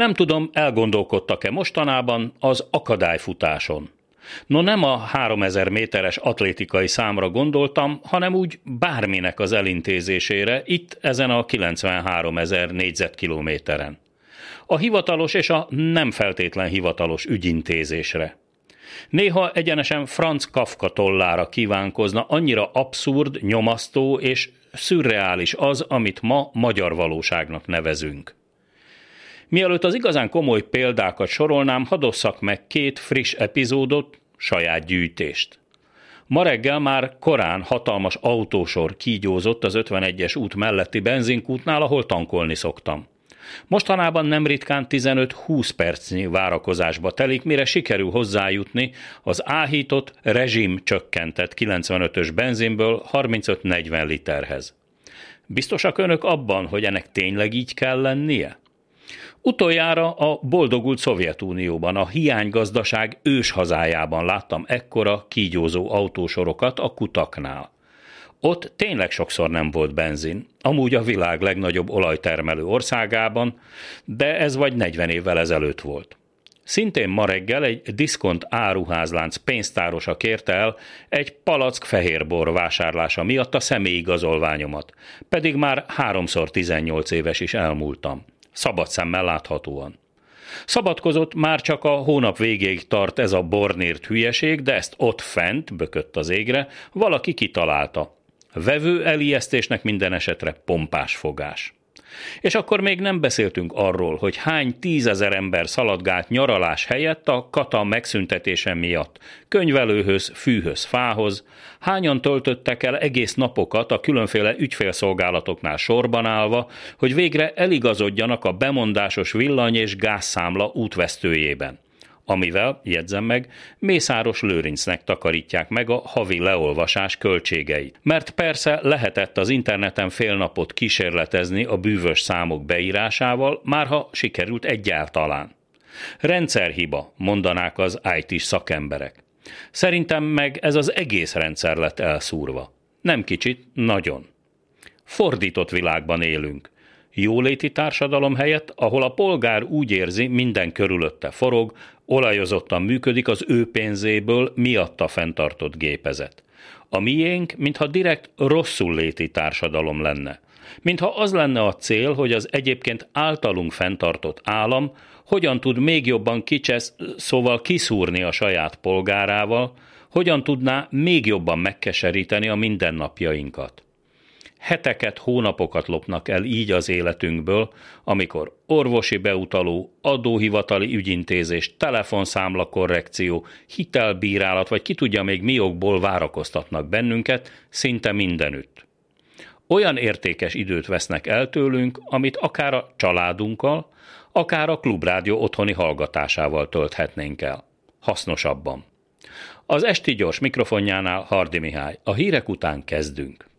Nem tudom, elgondolkodtak-e mostanában az akadályfutáson. No nem a 3000 méteres atlétikai számra gondoltam, hanem úgy bárminek az elintézésére, itt ezen a 93 ezer négyzetkilométeren. A hivatalos és a nem feltétlen hivatalos ügyintézésre. Néha egyenesen Franz Kafka tollára kívánkozna, annyira abszurd, nyomasztó és szürreális az, amit ma magyar valóságnak nevezünk. Mielőtt az igazán komoly példákat sorolnám, hadosszak meg két friss epizódot, saját gyűjtést. Ma reggel már korán hatalmas autósor kígyózott az 51-es út melletti benzinkútnál, ahol tankolni szoktam. Mostanában nem ritkán 15-20 percnyi várakozásba telik, mire sikerül hozzájutni az áhított, rezsim csökkentett 95-ös benzinből 35-40 literhez. Biztosak önök abban, hogy ennek tényleg így kell lennie? Utoljára a boldogult Szovjetunióban, a hiánygazdaság ős hazájában láttam ekkora kígyózó autósorokat a kutaknál. Ott tényleg sokszor nem volt benzin, amúgy a világ legnagyobb olajtermelő országában, de ez vagy 40 évvel ezelőtt volt. Szintén ma reggel egy diszkont áruházlánc pénztárosa kérte el egy palack fehérbor vásárlása miatt a személyigazolványomat, pedig már háromszor 18 éves is elmúltam. Szabad szemmel láthatóan. Szabadkozott, már csak a hónap végéig tart ez a bornírt hülyeség, de ezt ott fent, bökött az égre, valaki kitalálta. Vevő elijesztésnek minden esetre pompás fogás. És akkor még nem beszéltünk arról, hogy hány tízezer ember szaladgált nyaralás helyett a kata megszüntetése miatt, könyvelőhöz, fűhöz, fához, hányan töltöttek el egész napokat a különféle ügyfélszolgálatoknál sorban állva, hogy végre eligazodjanak a bemondásos villany és gázszámla útvesztőjében amivel, jegyzem meg, Mészáros Lőrincnek takarítják meg a havi leolvasás költségeit. Mert persze lehetett az interneten fél napot kísérletezni a bűvös számok beírásával, már ha sikerült egyáltalán. Rendszerhiba, mondanák az IT-s szakemberek. Szerintem meg ez az egész rendszer lett elszúrva. Nem kicsit, nagyon. Fordított világban élünk jóléti társadalom helyett, ahol a polgár úgy érzi, minden körülötte forog, olajozottan működik az ő pénzéből miatta fenntartott gépezet. A miénk, mintha direkt rosszul léti társadalom lenne. Mintha az lenne a cél, hogy az egyébként általunk fenntartott állam hogyan tud még jobban kicsesz, szóval kiszúrni a saját polgárával, hogyan tudná még jobban megkeseríteni a mindennapjainkat. Heteket, hónapokat lopnak el így az életünkből, amikor orvosi beutaló, adóhivatali ügyintézés, telefonszámla korrekció, hitelbírálat, vagy ki tudja még mi okból várakoztatnak bennünket szinte mindenütt. Olyan értékes időt vesznek el tőlünk, amit akár a családunkkal, akár a klubrádió otthoni hallgatásával tölthetnénk el. Hasznosabban. Az esti gyors mikrofonjánál Hardi Mihály. A hírek után kezdünk.